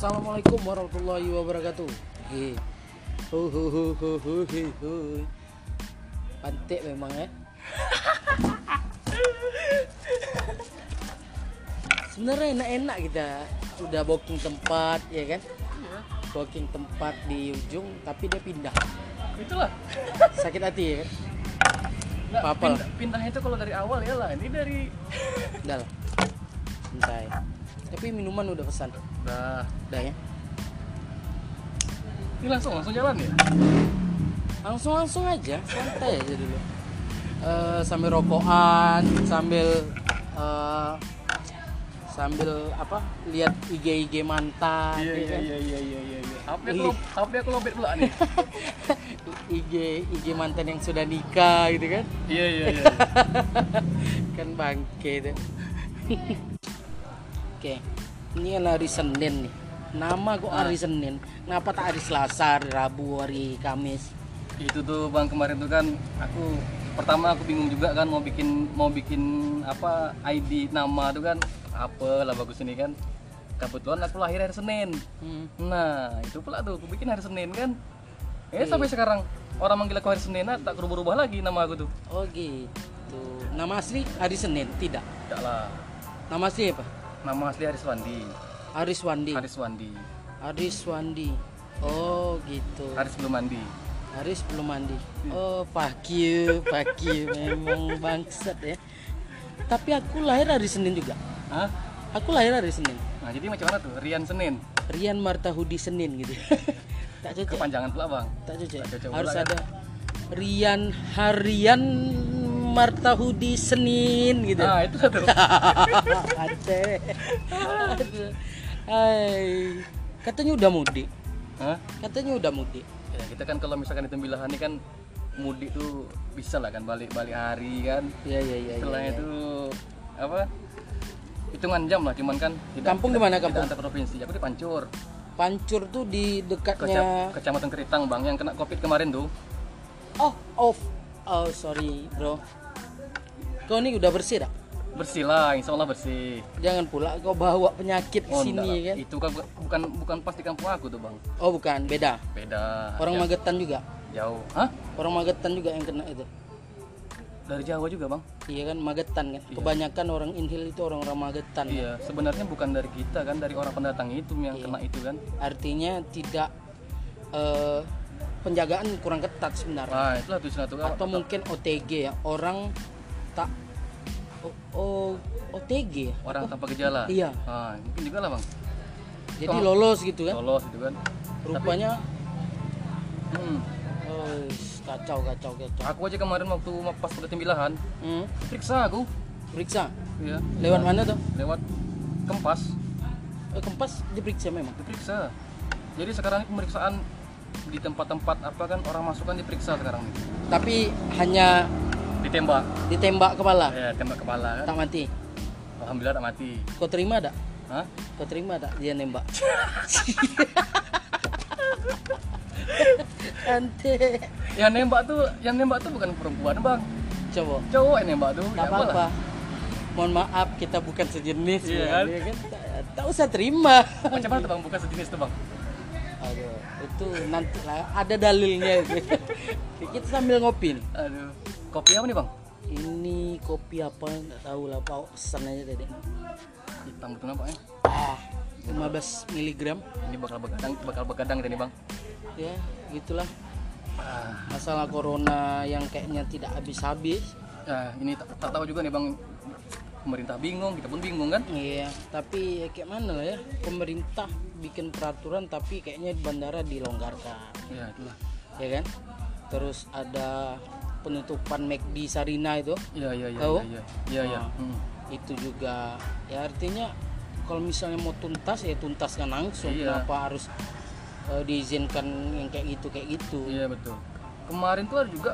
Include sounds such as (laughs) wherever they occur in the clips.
Assalamualaikum warahmatullahi wabarakatuh. He. Hu hu hu hu hu hu hu. Pantik memang ya. Sebenarnya enak-enak kita udah booking tempat ya kan? Booking tempat di ujung tapi dia pindah. Itulah. Sakit hati ya kan? Nggak, lah. pindah, pindahnya itu kalau dari awal ya lah. Ini dari Udah lah. Santai. Tapi minuman udah pesan. Udah. Udah ya. Ini langsung langsung jalan ya? langsung langsung aja santai aja dulu Eh, sambil rokokan sambil eh, sambil apa lihat IG IG mantan Iya ya iya kan? iya iya iya iya. iya. HP aku Li- lo- HP aku lobet pula nih. (laughs) IG IG mantan yang sudah nikah gitu kan Iya iya iya. (laughs) kan bangke itu (laughs) oke ini hari Senin nih nama kok hari Senin kenapa tak hari Selasa hari Rabu hari Kamis Itu tuh Bang kemarin tuh kan aku pertama aku bingung juga kan mau bikin mau bikin apa ID nama tuh kan apa lah bagus ini kan. Kebetulan aku lahir hari Senin. Hmm. Nah, itu pula tuh aku bikin hari Senin kan. Eh sampai sekarang orang manggil aku hari Senin ah, tak berubah-ubah lagi nama aku tuh. oh gitu nama asli hari Senin tidak Tidak lah. nama asli apa Nama asli Haris Wandi. Aris Wandi. Haris Wandi. Aris Wandi. Oh gitu. Haris belum mandi. Aris belum mandi. Oh fuck you, fuck you. Memang bangsat ya. Tapi aku lahir hari Senin juga. Hah? Aku lahir hari Senin. Nah, jadi macam mana tuh? Rian Senin. Rian Martahudi Senin gitu. (laughs) tak cocok. Kepanjangan pula, Bang. Tak cocok. Tak cocok Harus kan? ada Rian Harian Martahudi Senin gitu. Nah, itu. Ade. (laughs) Aduh. Hai. Katanya udah mudik. Hah? Katanya udah mudik. Ya, kita kan kalau misalkan di Tembilahan ini kan mudik tuh bisa lah kan balik-balik hari kan. Iya iya iya. Setelah iya. itu apa? Hitungan jam lah, cuman kan tidak, Kampung di mana tidak kampung? antar provinsi. Aku di Pancur, Pancur tuh di dekatnya Kecam- Kecamatan Keritang, Bang, yang kena Covid kemarin tuh. Oh, off. Oh, sorry, bro. Kau ini udah bersih dah? Bersih lah, insya Allah bersih. Jangan pula kau bawa penyakit ke Oh, sini kan. Itu kan bu- bukan bukan pas di kampung aku tuh, Bang. Oh, bukan, beda. Beda. Orang Ya, Magetan juga. jauh. Hah? Orang Magetan juga yang kena itu. Dari Jawa juga, Bang. Iya kan Magetan kan. Kebanyakan orang Inhil itu orang-orang Magetan. kan. Iya, sebenarnya bukan dari kita kan, dari orang pendatang itu yang Iya. kena itu kan. Artinya tidak eh, penjagaan kurang ketat sebenarnya. Nah, itu kan. Atau mungkin OTG ya, orang tak oh, oh, OTG ya. Orang tanpa gejala. Iya. Nah, mungkin juga lah, Bang. Jadi lolos gitu kan. Lolos gitu kan. Rupanya Hmm. oh, kacau kacau kacau. Aku aja kemarin waktu pas pada tembilahan, Hmm. periksa aku. Periksa. Iya. Lewat mana tuh? Lewat Kempas, Eh, Kempas diperiksa memang. diperiksa. Jadi sekarang ini pemeriksaan di tempat-tempat apa kan orang masuk kan diperiksa sekarang nih. Tapi hanya Ditembak. ditembak kepala, Ya, tembak kepala kan. tak mati. Alhamdulillah tak mati. Kau terima tak? Hah? Kau terima tak dia nembak? (laughs) Ante. Yang nembak tuh, yang nembak tuh bukan perempuan, Bang. Coba. Cowok yang nembak tuh. Tak Ya, apalah. apa-apa. Mohon maaf kita bukan sejenis Iya ya, kan? kan? Tak, tak usah terima. Macam mana tuh, Bang? Bukan sejenis tuh, Bang. Aduh, itu nanti lah ada dalilnya. (laughs) kita sambil ngopi nih. Aduh. Kopi apa nih, Bang? Ini kopi apa? Nggak tahu lah, Pak. Pesan aja tadi. Hitam betul nampaknya. Ah, 15 miligram. Ini bakal begadang, bakal begadang ini, Bang. Ya, gitulah. Ah, Masalah corona yang kayaknya tidak habis-habis. Nah, ini tak, tak tahu juga nih bang, pemerintah bingung, kita pun bingung kan? Iya, tapi ya kayak mana lah ya? Pemerintah bikin peraturan tapi kayaknya di bandara dilonggarkan, Ya itulah. ya kan? Terus ada penutupan McD Sarina itu, Iya iya iya Tahu? iya iya iya. Ah. Hmm. itu juga ya artinya kalau misalnya mau tuntas ya tuntaskan langsung. Iya. Kenapa harus eh, diizinkan yang kayak gitu kayak gitu? Iya betul. Kemarin tuh ada juga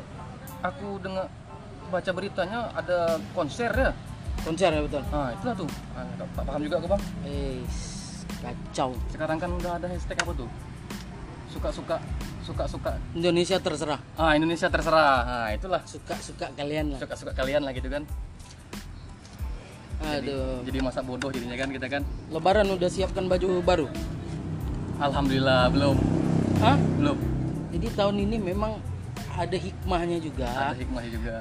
aku dengar baca beritanya ada konser ya. Konser ya betul. Nah itulah tuh. Ah, tak, tak paham juga aku bang. Eh, kacau. Sekarang kan udah ada hashtag apa tuh? Suka-suka suka-suka. Indonesia terserah. Ah Indonesia terserah. Nah itulah. Suka-suka kalian lah. Suka-suka kalian lah gitu kan. Jadi, Aduh. jadi masa bodoh jadinya kan kita kan. Lebaran udah siapkan baju baru. Alhamdulillah belum, Hah? belum. Jadi tahun ini memang ada hikmahnya juga Ada hikmahnya juga.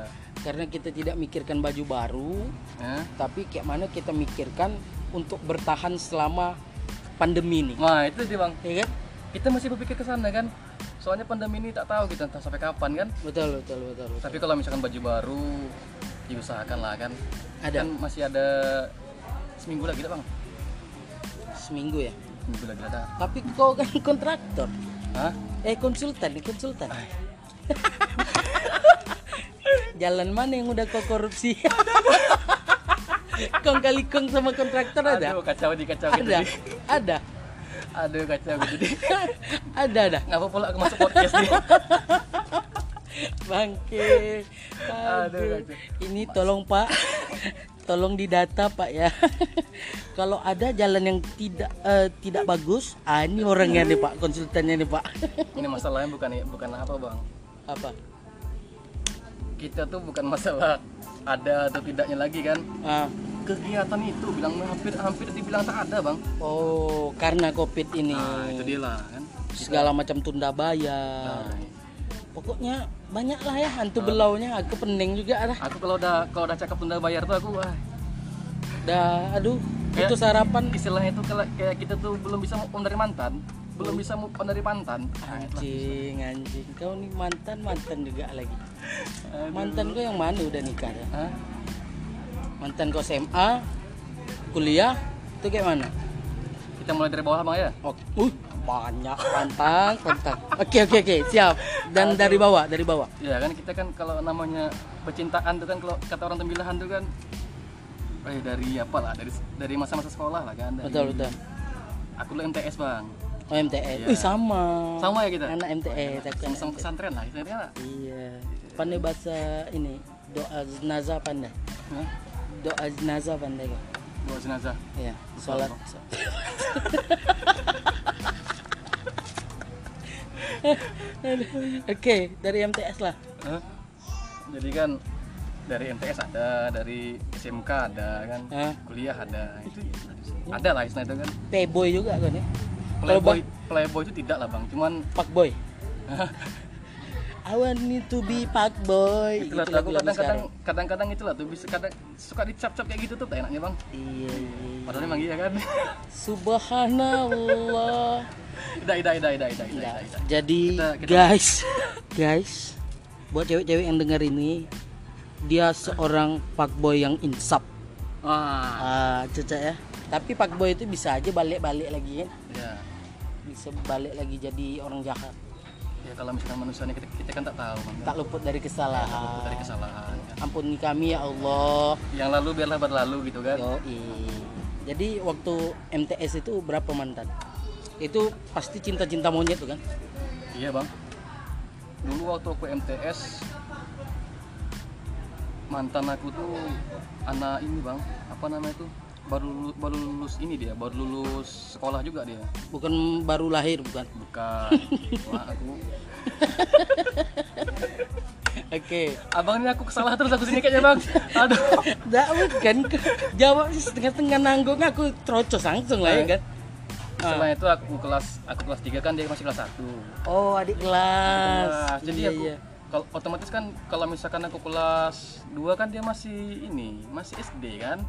karena kita tidak mikirkan baju baru, Ya. tapi kayak mana kita mikirkan untuk bertahan selama pandemi ini, Nah itu dia bang, ya kan? kita masih berpikir ke sana kan. Soalnya pandemi ini tak tahu kita entah sampai kapan kan. Betul, betul, betul. betul. Tapi kalau misalkan baju baru, diusahakan lah kan. Ada Kan masih ada seminggu lagi bang. seminggu ya. Seminggu lagi ada. Tapi kau kan (laughs) kontraktor, Hah? eh konsultan, nih konsultan. (laughs) Jalan mana yang udah kau korupsi? (laughs) kong kali kong sama kontraktor ada? Aduh kacau di kacau gitu. Ada, ada, Aduh kacau gitu. Di. (laughs) ada, ada. Ngapa pula aku masuk podcast nih? (laughs) Bangke. Aduh, Aduh. kacau. Ini tolong Pak, (laughs) tolong didata Pak ya. Kalau ada jalan yang tidak eh, tidak bagus, ah ini orangnya nih Pak, konsultannya nih Pak. Ini masalahnya bukan bukan apa bang. Apa? Kita tuh bukan masalah ada atau tidaknya lagi kan. Ah, Kegiatan itu bilang hampir hampir dibilang tak ada bang. oh, karena Covid ini Nah itu dia lah kan. segala macam tunda bayar. Nah, Pokoknya banyak lah ya hantu belaunya, aku pening juga lah. aku kalau udah kalau udah cakap tunda bayar tuh aku wah Dah, aduh, Kayak- itu sarapan. istilahnya itu kalau kayak kita tuh belum bisa move on dari mantan, belum bisa move on dari. Nah, itulah. Anjing, anjing. Kau nih mantan, mantan juga lagi. Aduh. Mantan kau yang mana udah nikah ya? Hah? Mantan kau SMA, kuliah, itu kayak mana? Kita mulai dari bawah bang ya. Oh, uh, banyak pantang, pantang. Oke, oke, oke, siap. Dan dari bawah, dari bawah. Ya kan kita kan kalau namanya percintaan tuh kan kalau kata orang tembilahan tuh kan eh dari apa lah dari dari masa-masa sekolah lah kan dari, Betul, betul. aku lu MTS bang Oh, MTS. Iya. Wih, sama. sama ya kita Anak MTS. sama-sama anak pesantren lah istilahnya lah. Iya. Pandai bahasa ini, doa jenazah pandai. Hah? Doa jenazah pandai kau. bawa jenazah Iya, sholat. (laughs) Oke, dari MTS lah. Hah? jadi kan dari MTS ada dari SMK ada kan Hah? kuliah ada itu ada lah istilah itu kan Playboy juga kan ya? Playboy playboy itu tidak lah bang cuman Pak Boy. (laughs) I want me to be Pak Boy. itulah Itu tuh, aku lagu-lagu kadang-kadang kadang-kadang itulah tuh bisa kadang suka dicap-cap kayak gitu tuh tak enaknya bang Iya, iya. padahal emang iya kan (laughs) Subhanallah. Ida, ida, ida, Enggak. ida, ida. Jadi Kita- kita- guys, (laughs) guys, buat cewek-cewek yang dengar ini, dia seorang fuckboy yang insaf. Wah, Ah, Caca ya. Tapi fuckboy itu bisa aja balik-balik lagi kan. ya. Bisa balik lagi jadi orang jahat. Ya kalau misalkan manusia ini kita, kita kan tak tahu, Bang. Tak luput dari kesalahan. Luput dari kesalahan. kan. Ampuni kami ya Allah. Yang lalu biarlah berlalu gitu kan. Yoi. Jadi waktu MTS itu berapa mantan? Itu pasti cinta-cinta monyet tuh kan? Iya, Bang. Dulu waktu aku MTS mantan aku tuh anak ini, Bang. Apa namanya itu? Baru baru lulus ini dia, baru lulus sekolah juga dia. Bukan baru lahir bukan? Bukan. (laughs) Mak aku. Oke. Abang ini aku kesalah terus aku sini kayaknya, Bang. Aduh. (laughs) Enggak bukan jawab setengah-setengah nanggung aku terocos langsung lah ya kan. Setelah itu aku kelas aku kelas 3 kan dia masih kelas 1. Oh, adik kelas. Kelas. Jadi Iya, aku iya. kalau otomatis kan kalau misalkan aku kelas 2 kan dia masih ini, masih SD kan.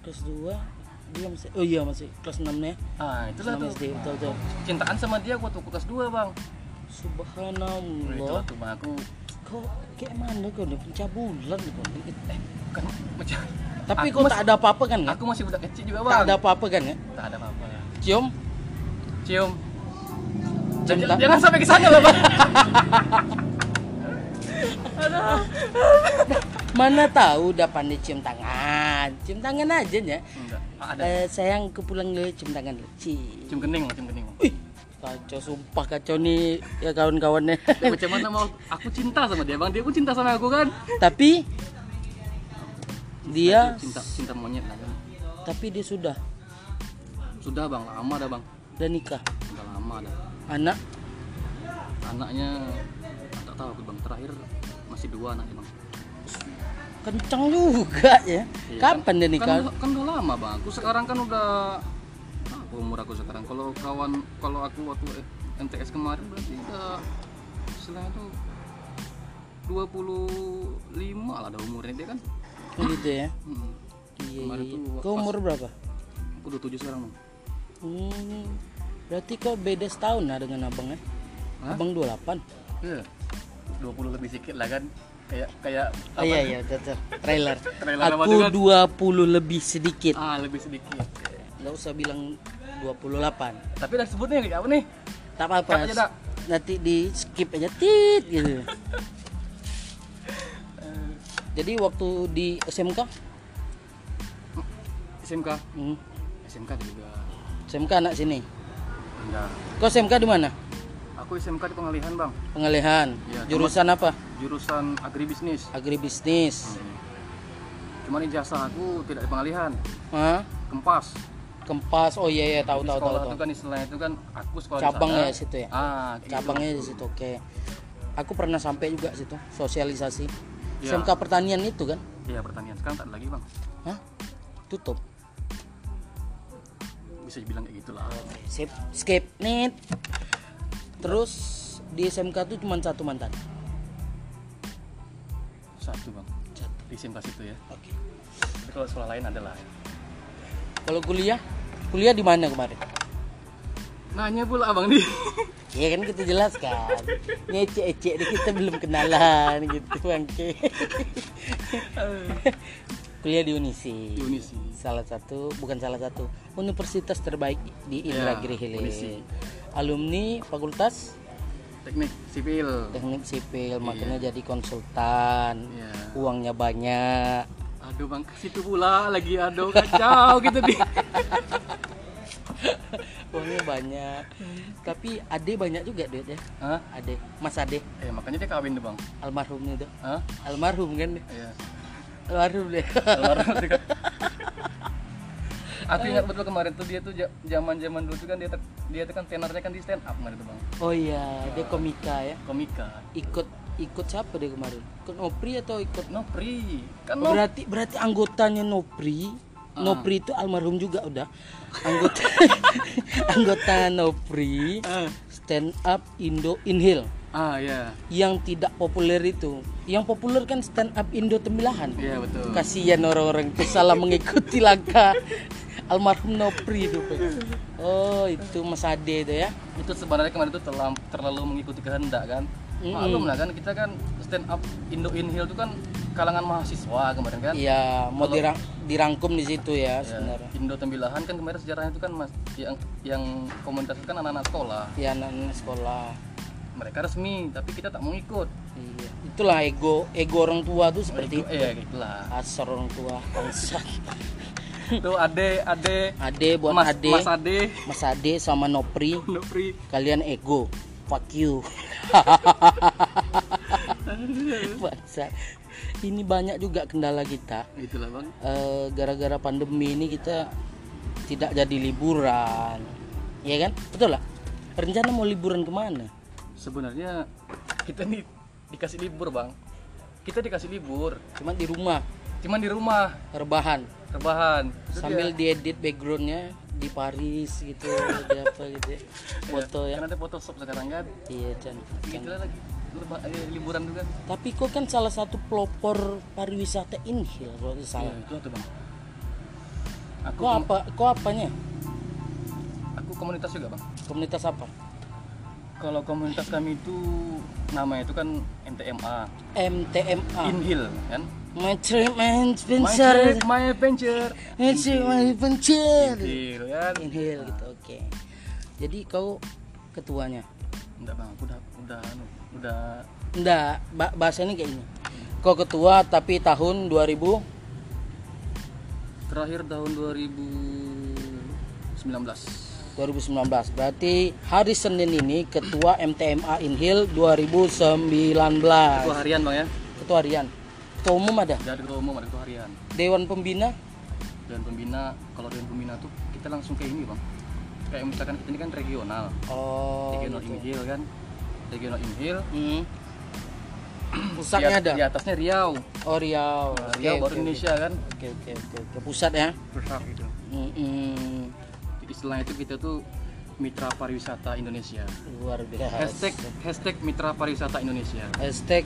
Kelas 2 dia masih Oh iya masih kelas 6 nya. Ah, itulah Kelas tuh. SD betul betul. Cintaan sama dia waktu aku kelas 2, Bang. Subhanallah. Itulah tuh Bang aku Kok kayak mana kau udah pencabulan kau? eh bukan Tapi Aku kau masih- tak ada apa-apa kan? aku masih budak kecil juga, Tak Bang. ada apa-apa kan ya? Tak ada apa-apa. Cium? Cium. Cium Jangan, tak- jangan sampai ke sana lah, Bang. (laughs) Mana tahu udah pandai cium tangan. Cium tangan aja ya. Enggak. Ah, Ada. Eh, sayang aku pulang dulu cium tangan dulu. Cium. Kening, cium kening. Wih, kacau sumpah kacau nih ya kawan-kawannya. Macam mana mau aku cinta sama dia, Bang. Dia pun cinta sama aku kan. tapi dia cinta cinta monyet lah kan. tapi dia sudah Sudah, Bang. Lama dah, Bang. udah nikah. Udah lama dah. Anak Anaknya tahu aku, Bang. Terakhir masih dua anaknya, Bang. kencang juga ya. Iya, Kapan dia nikah? Kan, kan udah lama bang. Aku sekarang kan udah apa umur aku sekarang. Kalau kawan, kalau aku waktu MTS kemarin berarti udah istilahnya tuh 25 lah ada umurnya dia kan. gitu ya Hmm. iya Kemarin iya tuh kau umur berapa Aku 27 sekarang bang. hmm, berarti kau beda setahun lah dengan abang ya Hah? abang 28 Iya. 20 lebih sedikit lah kan. Kayak kayak Oh, iya iya betul trailer. (laughs) Trailer apa Aku kan? 20 lebih sedikit. ah lebih sedikit. Nggak usah bilang 28. Tapi udah sebutnya kayak apa nih? Tak apa-apa. Nanti di skip aja tit gitu. (laughs) Jadi waktu di SMK, SMK. hmm, SMK juga. SMK anak sini. Enggak. Kau SMK di mana? Aku SMK di Pengalihan bang. Pengalihan. Iya, Jurusan apa? Jurusan agribisnis. Agribisnis. Hmm. Cuman ijazah aku tidak di Pengalihan. Hah? Kempas. Kempas. Oh iya iya tahu tahu tahu. sekolah tahu. itu kan istilahnya itu kan aku sekolah Cabang di sana. ya situ ya? Ah, kayak Cabangnya di situ. Oke. Aku pernah sampai juga situ sosialisasi. Iya. SMK pertanian itu kan? gitu. Iya pertanian sekarang tak ada lagi bang. Hah? Tutup. Bisa dibilang kayak gitulah. Sip, skip nih. Terus di SMK tuh cuma satu mantan. Satu bang. Satu. Di SMK situ ya. Oke. Tapi kalau sekolah lain adalah. Kalau kuliah, kuliah di mana kemarin? Nanya pula abang nih. (laughs) Ya kan kita jelaskan. Ngecek-ecek deh kita belum kenalan gitu bangke. (laughs) kuliah di Unisi. Di Unisi. Salah satu, bukan salah satu, universitas terbaik di Indragiri Ya, Hilir. Alumni Fakultas Teknik sipil. Teknik Sipil, makanya jadi konsultan. Iya. Uangnya banyak. Aduh bang, ke situ pula lagi aduh kacau gitu nih. (laughs) Uangnya banyak. Tapi Ade banyak juga duitnya. Hah? Ade, Mas Ade, Eh makanya dia kawin tuh bang. almarhum itu. Hah? Almarhum kan? Iya. Almarhum deh. Almarhum. (laughs) Aku ingat betul kemarin tuh dia tuh zaman zaman dulu tuh kan dia dia tuh kan tenornya kan di stand up kemarin tuh bang. Oh iya, dia komika ya. Komika. Ikut ikut siapa dia kemarin? Ikut Nopri atau ikut Nopri. Kan Oh, Nop- berarti berarti anggotanya Nopri Ah. Nopri itu almarhum juga udah anggota (laughs) anggota Nopri Ah. stand up Indo Inhil Ah ya. yang tidak populer itu yang populer kan stand up Indo Tembilahan Iya betul. kasihan orang-orang itu salah mengikuti langkah almarhum Nopri itu oh itu Mas Ade itu ya Itu sebenarnya kemarin tuh terlalu, terlalu mengikuti kehendak kan. Mm-mm. Maklum lah kan kita kan stand up Indo Inhil tuh kan kalangan mahasiswa kemarin kan. iya mau dirang- dirangkum di situ ya Ya, sebenarnya Indo Tembilahan kan kemarin sejarahnya itu kan mas yang yang komunitas itu kan anak-anak sekolah. ya anak-anak sekolah Mereka resmi tapi kita tak mau ikut. Iya. Itulah ego ego orang tua tuh seperti itu. Eh gitulah. Asar orang tua bangsa. (laughs) Tuh ade ade Ade buat Mas Ade, Mas Ade Mas Ade sama Nopri, (laughs) Nopri. kalian ego. Fuck you. (laughs) Bangsa. Ini banyak juga kendala kita. Itulah bang. Eh, gara-gara pandemi ini kita tidak jadi liburan. Ya kan? Betul lah. Rencana mau liburan ke mana? Sebenarnya kita nih dikasih libur bang. Kita dikasih libur. Cuma di rumah, Cuman di rumah rebahan. rebahan. Itu sambil dia. diedit backgroundnya di Paris gitu di apa gitu ya. foto ya Kan ada Photoshop sekarang kan. iya Chan Gitu lagi. Leba- eh, liburan juga. tapi kok kan salah satu pelopor pariwisata Inhil kalau tidak salah Iya, itu tuh bang. Aku kok apa kok apanya aku komunitas juga bang. komunitas apa Kalau komunitas kami itu namanya itu kan MTMA, MTMA Inhil kan. My Trip My My Adventure Trip, My Adventure. My Trip My Adventure. Inhil kan. Inhil gitu oke. Jadi kau ketuanya? Enggak bang, aku udah udah anu, udah enggak ba- bahasanya kayak ini kau ketua tapi tahun 2000 terakhir tahun 2019. 2019 berarti hari Senin ini ketua MTMA Inhil 2019 Itu harian bang ya. ketua harian ketua umum ada Jadi ketua umum ada ketua harian. dewan pembina Dan pembina, kalau dewan pembina tuh kita langsung kayak ini bang. Kayak misalkan kita ini kan regional, oh regional gitu. Inhil kan, regional Inhil. Hmm. (clears throat) Pusatnya at- ada di atasnya Riau. oh Riau oke Riau oke, baru oke. Indonesia kan. oke oke oke oke pusat ya Pusat gitu. Istilahnya itu kita tuh mitra pariwisata Indonesia. Luar biasa. Hashtag hashtag mitra pariwisata Indonesia. Hashtag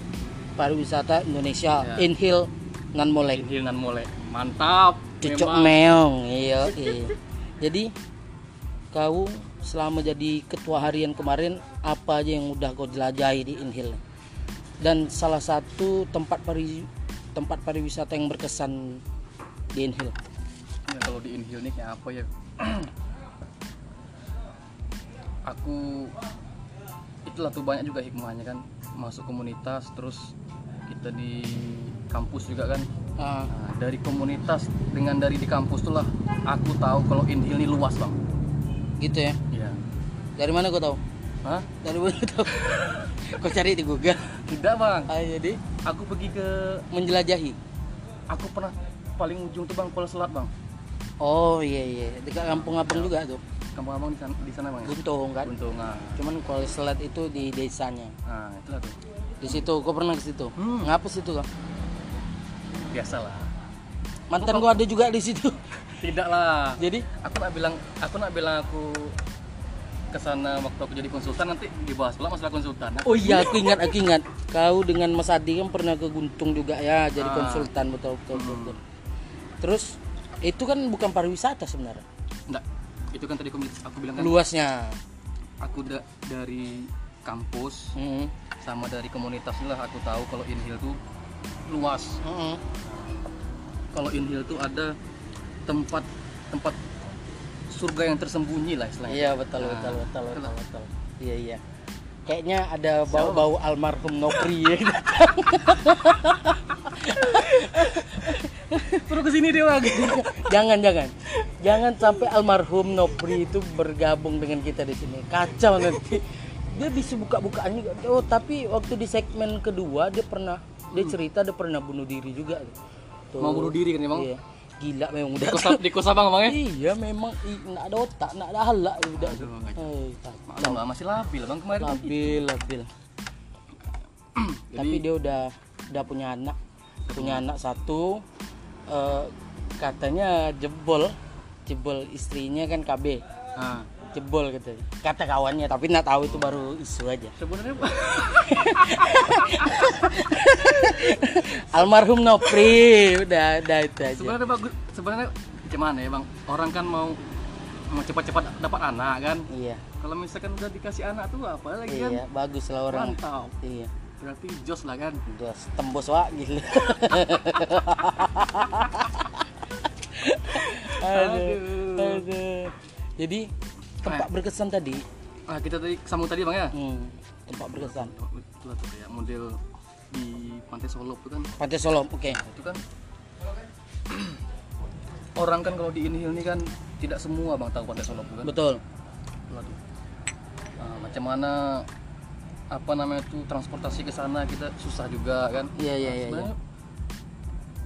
pariwisata Indonesia Ya. inhil nan molek Inhil nan mulai mantap. Memang. meong. Iya iya. jadi kau selama jadi ketua harian kemarin apa aja yang udah kau jelajahi di Inhil dan salah satu tempat pari tempat pariwisata yang berkesan di Inhil Ya, kalau di Inhil nih kayak apa ya (clears throat) aku itulah tuh banyak juga hikmahnya kan. Masuk komunitas terus kita di kampus juga kan. Ah, Nah, dari komunitas dengan dari di kampus tuh lah aku tahu kalau Inhil ini luas bang gitu ya? Iya. dari mana kau tahu? Hah? dari mana kau tahu? (laughs) Kau cari di Google. Tidak bang. Ah, jadi? Aku pergi ke menjelajahi? Aku pernah paling ujung tuh bang Kuala Selat bang. Oh iya iya. Dekat kampung abang juga tuh kampung abang di sana, di sana bang ya? Guntung kan? Untung nah, cuman kalau selat itu di desanya. Nah itulah tuh. Di situ kau pernah ke situ. Hmm. ngapa situ kau biasa lah mantan gua ada juga di situ. (laughs) Tidak lah jadi? Aku nak bilang aku nak bilang aku ke sana waktu aku jadi konsultan nanti dibahas pula masalah konsultan oh iya aku ingat aku ingat. Kau dengan Mas Adi kan pernah ke Guntung juga ya jadi Ah. konsultan betul betul betul. Terus itu kan bukan pariwisata sebenarnya? Enggak itu kan tadi aku, aku bilang kan? Luasnya. Aku da- dari kampus Mm-mm. sama dari komunitas lah aku tahu kalau Inhil tuh luas. Mm-mm. kalau Inhil tuh ada tempat tempat surga yang tersembunyi lah istilahnya. Iya betul Nah, betul betul betul itulah. betul. Iya iya. Kayaknya ada bau bau almarhum Nopri. Ya (laughs) (laughs) Suruh ke sini dia bang. Jangan jangan jangan sampai almarhum Nopri itu bergabung dengan kita di sini. Kacau nanti. Dia bisa buka-bukaan juga. Oh tapi waktu di segmen kedua dia pernah dia cerita dia pernah bunuh diri juga. Tuh. Mau bunuh diri kan emang iya. gila memang udah. Di kos di kos abang emang ya? Iya memang. Nggak ada otak nggak ada halak udah. Aduh, kacau. Maklum masih labil bang kemarin kan labil labil. (clears throat) Tapi dia udah udah punya anak. Punya anak satu eh, katanya jebol jebol istrinya kan KB nah, jebol gitu. Kata kawannya tapi nggak tahu itu baru isu aja. Sebenarnya (laughs) almarhum Nopri udah udah itu aja. Sebenarnya bagus sebenarnya gimana ya bang? Orang kan mau mau cepat-cepat dapat anak kan? Iya. Kalau misalkan udah dikasih anak tuh apa lagi kan? iya bagus lah orang. Mantap. Iya. Berarti jos lah kan? Udah tembus wak gitu (laughs) aduh, aduh. jadi tempat berkesan tadi? Ah kita tadi sambung tadi bang ya? Hmm, tempat berkesan. Itulah tuh kayak model di pantai Solo tuh kan. Pantai Solo oke. Nah, itu kan (clears throat) orang kan kalau di Inhil ini kan tidak semua bang tahu pantai Solo tuh kan. Betul. Tuh. Nah, macam mana apa namanya tuh transportasi ke sana kita susah juga kan. Iya iya iya iya.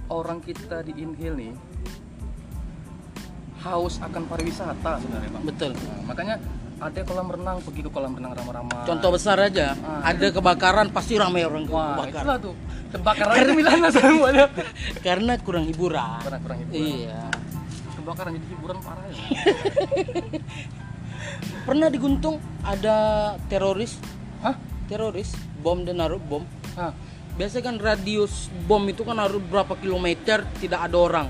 orang kita di Inhil nih haus akan pariwisata sebenarnya bang betul. Nah, makanya ada kolam renang pergi ke kolam renang ramah-ramah. Contoh besar aja. Ah, ada kebakaran pasti ramai orang wah kebakaran itulah tuh. Kebakaran itu Milana semuanya (laughs) karena kurang hiburan. Kurang kurang hiburan. Iya. Kebakaran jadi hiburan parah ya. (laughs) Pernah di Guntung ada teroris? Hah? Teroris? Bom dan naruh bom. Hah? biasa kan radius bom itu kan harus berapa kilometer tidak ada orang.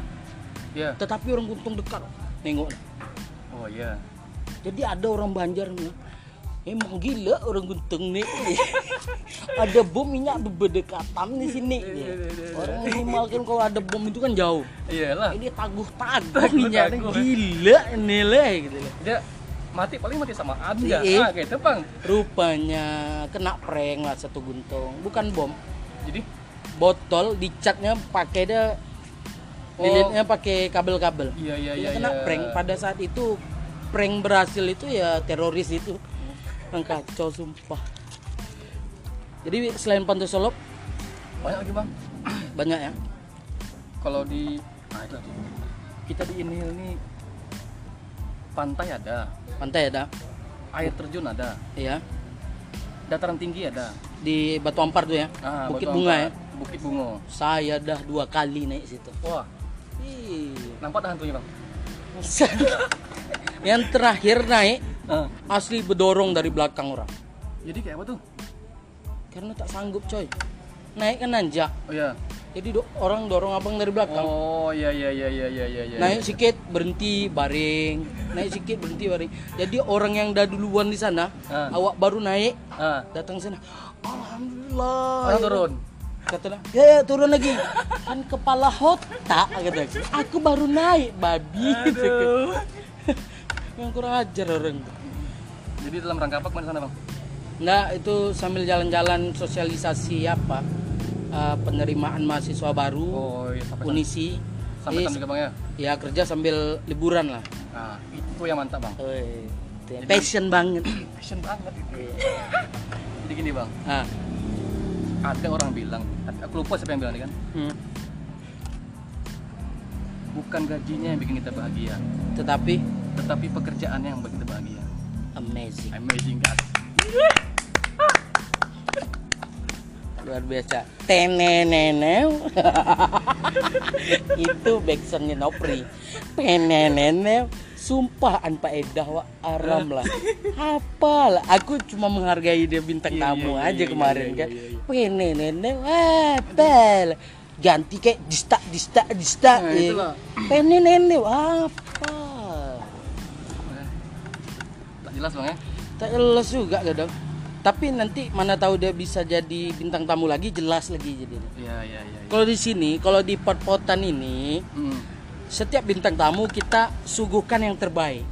Ya tetapi orang Guntung dekat nengok oh iya jadi ada orang Banjar nih emang gila orang Guntung nih (laughs) ada bom minyak berdekatan di sini orang minimal kan kalau ada bom itu kan jauh. Iyalah. Ini taguh taguh minyak gila ini lah gitu dia mati paling mati sama aja Iya. ah gitu bang. Rupanya kena prank lah satu guntung bukan bom. Jadi? Botol dicatnya pakai dia Oh. Lilitnya pakai kabel-kabel. Iya iya iya kena iya. prank. Pada saat itu prank berhasil itu ya teroris itu. Yang kacau sumpah. Jadi selain pantai Solok banyak lagi bang. banyak ya. Kalau di nah itu kita di Inhil ini pantai ada. Pantai ada. Air terjun ada. Ya dataran tinggi ada. Di Batu Ampar tuh ya. Ah, Bukit Batu Bunga Ampar. ya. Bukit Bungo saya dah dua kali naik situ. Wah Ih. nampak dah hantunya bang (laughs) yang terakhir naik Ah. asli bedorong dari belakang orang Jadi kayak apa tuh? karena tak sanggup coy naik kan nanjak Oh iya. jadi do- orang dorong abang dari belakang Oh iya iya iya iya iya iya. iya. naik sikit berhenti baring naik sikit berhenti baring jadi orang yang dah duluan di sana Ah. awak baru naik Ah. datang sana alhamdulillah Orang turun. Kata ya, ya turun lagi kan kepala otak kata aku. aku baru naik babi yang kurang ajar orang Jadi dalam rangka apa ke mana sana bang? Enggak, itu sambil jalan-jalan sosialisasi apa eh, penerimaan mahasiswa baru Oh iya sampai Unisi sampai juga bang ya. ya kerja sambil liburan lah Nah itu yang mantap bang. Itu yang passion banget (clears throat) Passion banget itu. Jadi gini bang, ah. Ada orang bilang, aku lupa siapa yang bilang ini kan, hmm. bukan gajinya yang bikin kita bahagia, tetapi? Tetapi pekerjaannya yang bikin kita bahagia. amazing. Amazing guys. luar biasa. Teneneneu. (laughs) Itu backsoundnya Nopri. Teneneneu sumpah anpa edah wa aram lah apa lah aku cuma menghargai dia bintang Iya, tamu iya, aja iya, kemarin iya, kan iya, iya. peneneneu apa lah ganti kayak dista dista dista Nah, ya. itulah. peneneneu apa Tak jelas bang ya. tak jelas juga kadang tapi nanti mana tahu dia bisa jadi bintang tamu lagi jelas lagi jadi Iya iya iya. kalau di sini kalau di pot-potan ini Hmm. Setiap bintang tamu kita suguhkan yang terbaik.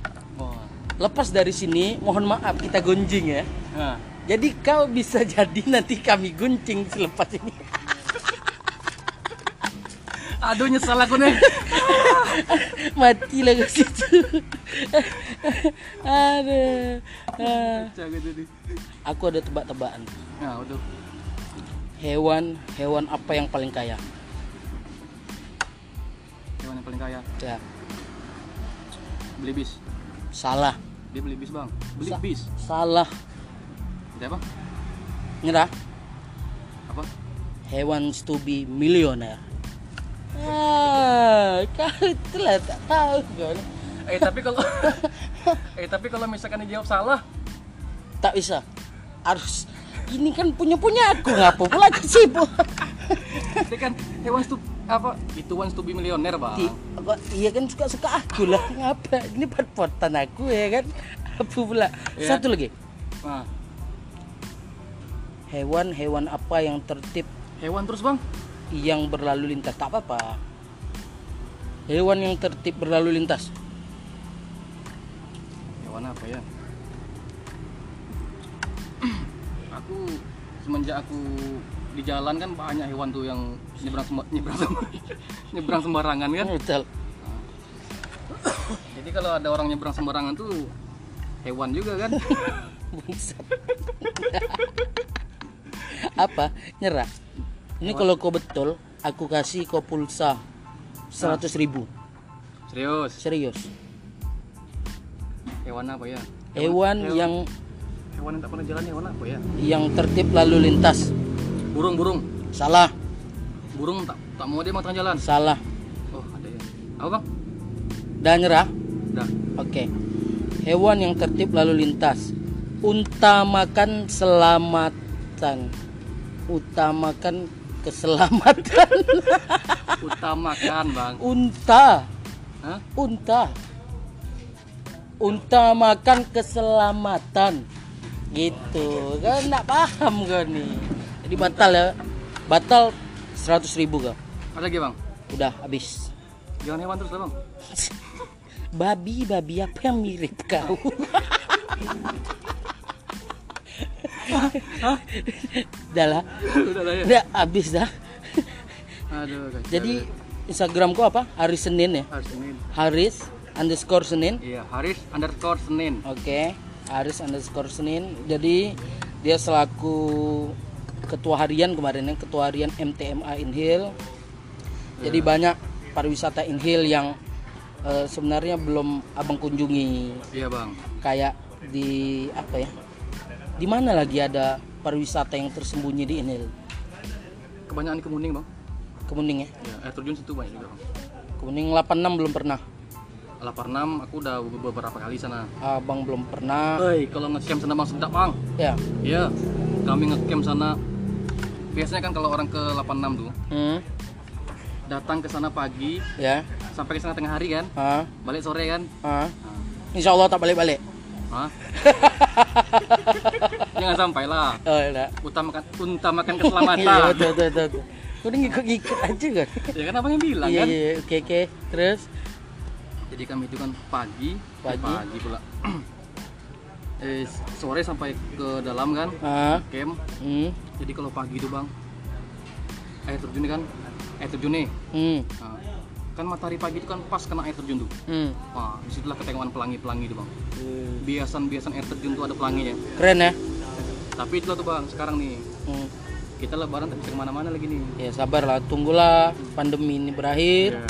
Lepas dari sini mohon maaf kita gunjing ya. Nah. jadi kau bisa (laughs) jadi nanti kami guncing selepas ini. Aduh nyesal aku nih. (laughs) mati lah ke situ (laughs) aduh. Ah. Aku ada tebak-tebakan. Nah hewan hewan apa yang paling kaya Hewan yang paling kaya. ya Beli bis. salah Dia beli bis bang. Beli Sa- bis. salah Itu apa? nyerah Apa? hewan to be millionaire ah kau itulah tak tahu Eh tapi kalau (laughs) eh tapi kalau misalkan dijawab salah, tak bisa harus ini kan punya punya aku ngapa pula sibuk dia kan hewan to apa? Itu wants to be millionaire bang. Di- apa, iya kan suka suka aku lah (laughs) ngapa ini pot-potan aku ya kan apa pula Iya. satu lagi Nah, hewan-hewan apa yang tertib hewan terus bang. yang berlalu lintas tak apa-apa hewan yang tertib berlalu lintas Hewan apa ya? (clears throat) aku semenjak aku di jalan kan banyak hewan tuh yang nyebrang semba- nyebrang semba- (laughs) nyebrang sembarangan kan. betul Jadi kalau ada orang nyebrang sembarangan tuh hewan juga kan. (laughs) Apa nyerah ini kalau kau betul aku kasih kau pulsa seratus ribu Serius. serius Hewan apa ya? hewan yang Hewan yang tak pernah jalan hewan apa ya? yang tertib lalu lintas Burung, burung. salah Burung tak tak mau dia mau tengah jalan. salah Oh, ada ya. Apa, Bang? dan nyerah Dah. oke hewan yang tertib lalu lintas utamakan selamatan utamakan keselamatan (laughs) Utamakan, Bang. unta Hah? unta utamakan keselamatan gitu kan nggak paham kan nih jadi batal ya batal 100.000 ribu kau Ada lagi, Bang? udah habis Jangan hewan terus lah, Bang. (laughs) babi babi apa yang mirip kau udah lah Udah lah ya. udah habis dah Aduh, kacau. jadi Instagramku apa Haris Senin ya Haris Senin. Haris underscore Senin Iya, Haris underscore Senin. Oke, Aris underscore Senin. Jadi dia selaku ketua harian kemarin ya, ketua harian MTMA Inhil. Jadi banyak pariwisata Inhil yang eh, sebenarnya belum abang kunjungi. Iya, Bang. Kayak di apa ya? Di mana lagi ada pariwisata yang tersembunyi di Inhil? Kebanyakan di Kemuning, Bang. Kemuning ya. Ya, air terjun situ banyak juga, Bang. Kemuning 86 belum pernah. lapar 6 aku udah beberapa kali sana. Abang belum pernah. Hei, kalau ngecamp sana bang sedap bang. Ya. Iya, kami ngecamp sana. Biasanya kan kalau orang ke 86 tuh Hmm. datang ke sana pagi Ya. sampai ke sana tengah hari kan, Ah. balik sore kan. Ah. Nah, Insya Allah tak balik-balik. Jangan (laughs) sampai lah. Oh, enggak. Utamakan utamakan (laughs) Iya, keselamatan. betul, betul, betul. Udah ngikut-ngikut aja kan. (laughs) ya kan abang yang bilang Iya, kan. iya, oke, oke. Terus? Jadi kami itu kan pagi, eh, Pagi. pagi pula. (clears throat) eh sore sampai ke dalam kan, Ah. camp. Hmm. Jadi kalau pagi itu bang, air terjun nih kan, air terjun nih. Hmm. Nah, kan matahari pagi itu kan pas kena air terjun tuh. Hmm. Wah, di situlah ketenguan pelangi-pelangi itu bang. Biasan-biasan air terjun tuh ada pelanginya. Keren ya? Tapi itulah tuh bang, sekarang nih Hmm. kita lebaran tak bisa ke mana-mana lagi nih. Ya sabarlah, tunggulah pandemi ini berakhir. Ya.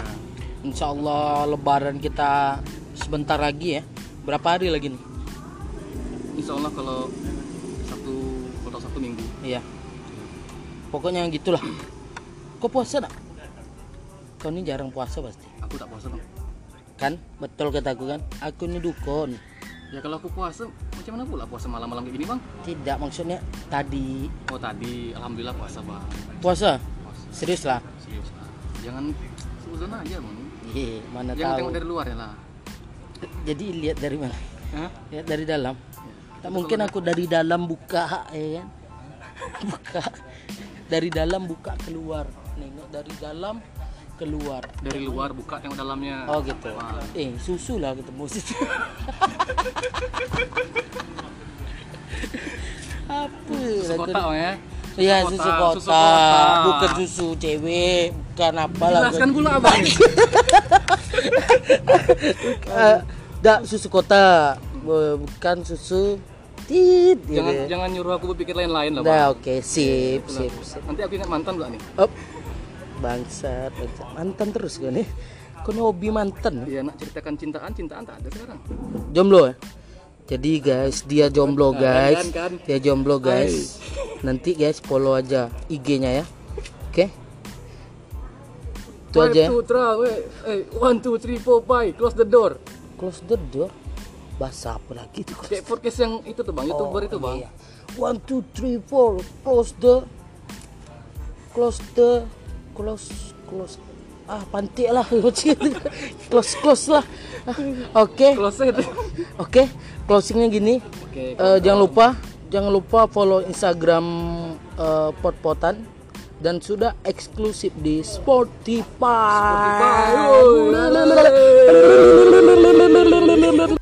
Insya Allah lebaran kita sebentar lagi ya. Berapa hari lagi nih? Insya Allah kalau Iya. Pokoknya gitulah. Kau puasa nak? Kau ini jarang puasa pasti. Aku tak puasa bang. Kan? Betul kataku kan? Aku ini dukun. Ya kalau aku puasa, macam mana pula puasa malam-malam kayak gini bang? Tidak maksudnya tadi Oh tadi, alhamdulillah puasa bang. puasa. Puasa. Serius lah. Serius lah. Jangan suzon aja bang. Iya, mana Jangan tahu. tengok dari luar ya lah. Jadi lihat dari mana? Hah? Lihat dari dalam. Ya. Tak mungkin aku dari dalam buka ya kan? Buka dari dalam buka keluar. Nengok dari dalam keluar. Dari luar buka tengok dalamnya. Oh gitu. Wah. Eh susu lah ketemu situ. Apa? Susu kotak ya. Iya susu susu kota, bukan susu cewek, bukan apa lah. Jelaskan pula abang. (laughs) Eh, dak susu kota, Bu- bukan susu tit. gitu. jangan jangan nyuruh aku berpikir lain-lain lah bang. Nah, oke, sip, sip, sip. Nanti aku ingat mantan pula nih. Up. Bangsat, bangsat. mantan terus kan nih. Kau hobi mantan. Iya nak ceritakan cintaan, cintaan tak ada sekarang. Jomblo ya? Jadi guys, dia jomblo Kan, guys. kan, kan. Dia jomblo guys. Nanti guys follow aja IG-nya ya. Oke? Itu aja. ya. One, two, three, wait. Eh, one, two, three, four, five. Close the door. Close the door bahasa apa lagi itu kayak podcast yang itu tuh bang oh, youtuber itu bang iya. one two three four close the close the close close ah panti lah close close lah oke okay. oke okay. closingnya gini okay, uh, jangan lupa jangan lupa follow instagram uh, potpotan dan sudah eksklusif di Spotify. Spotify.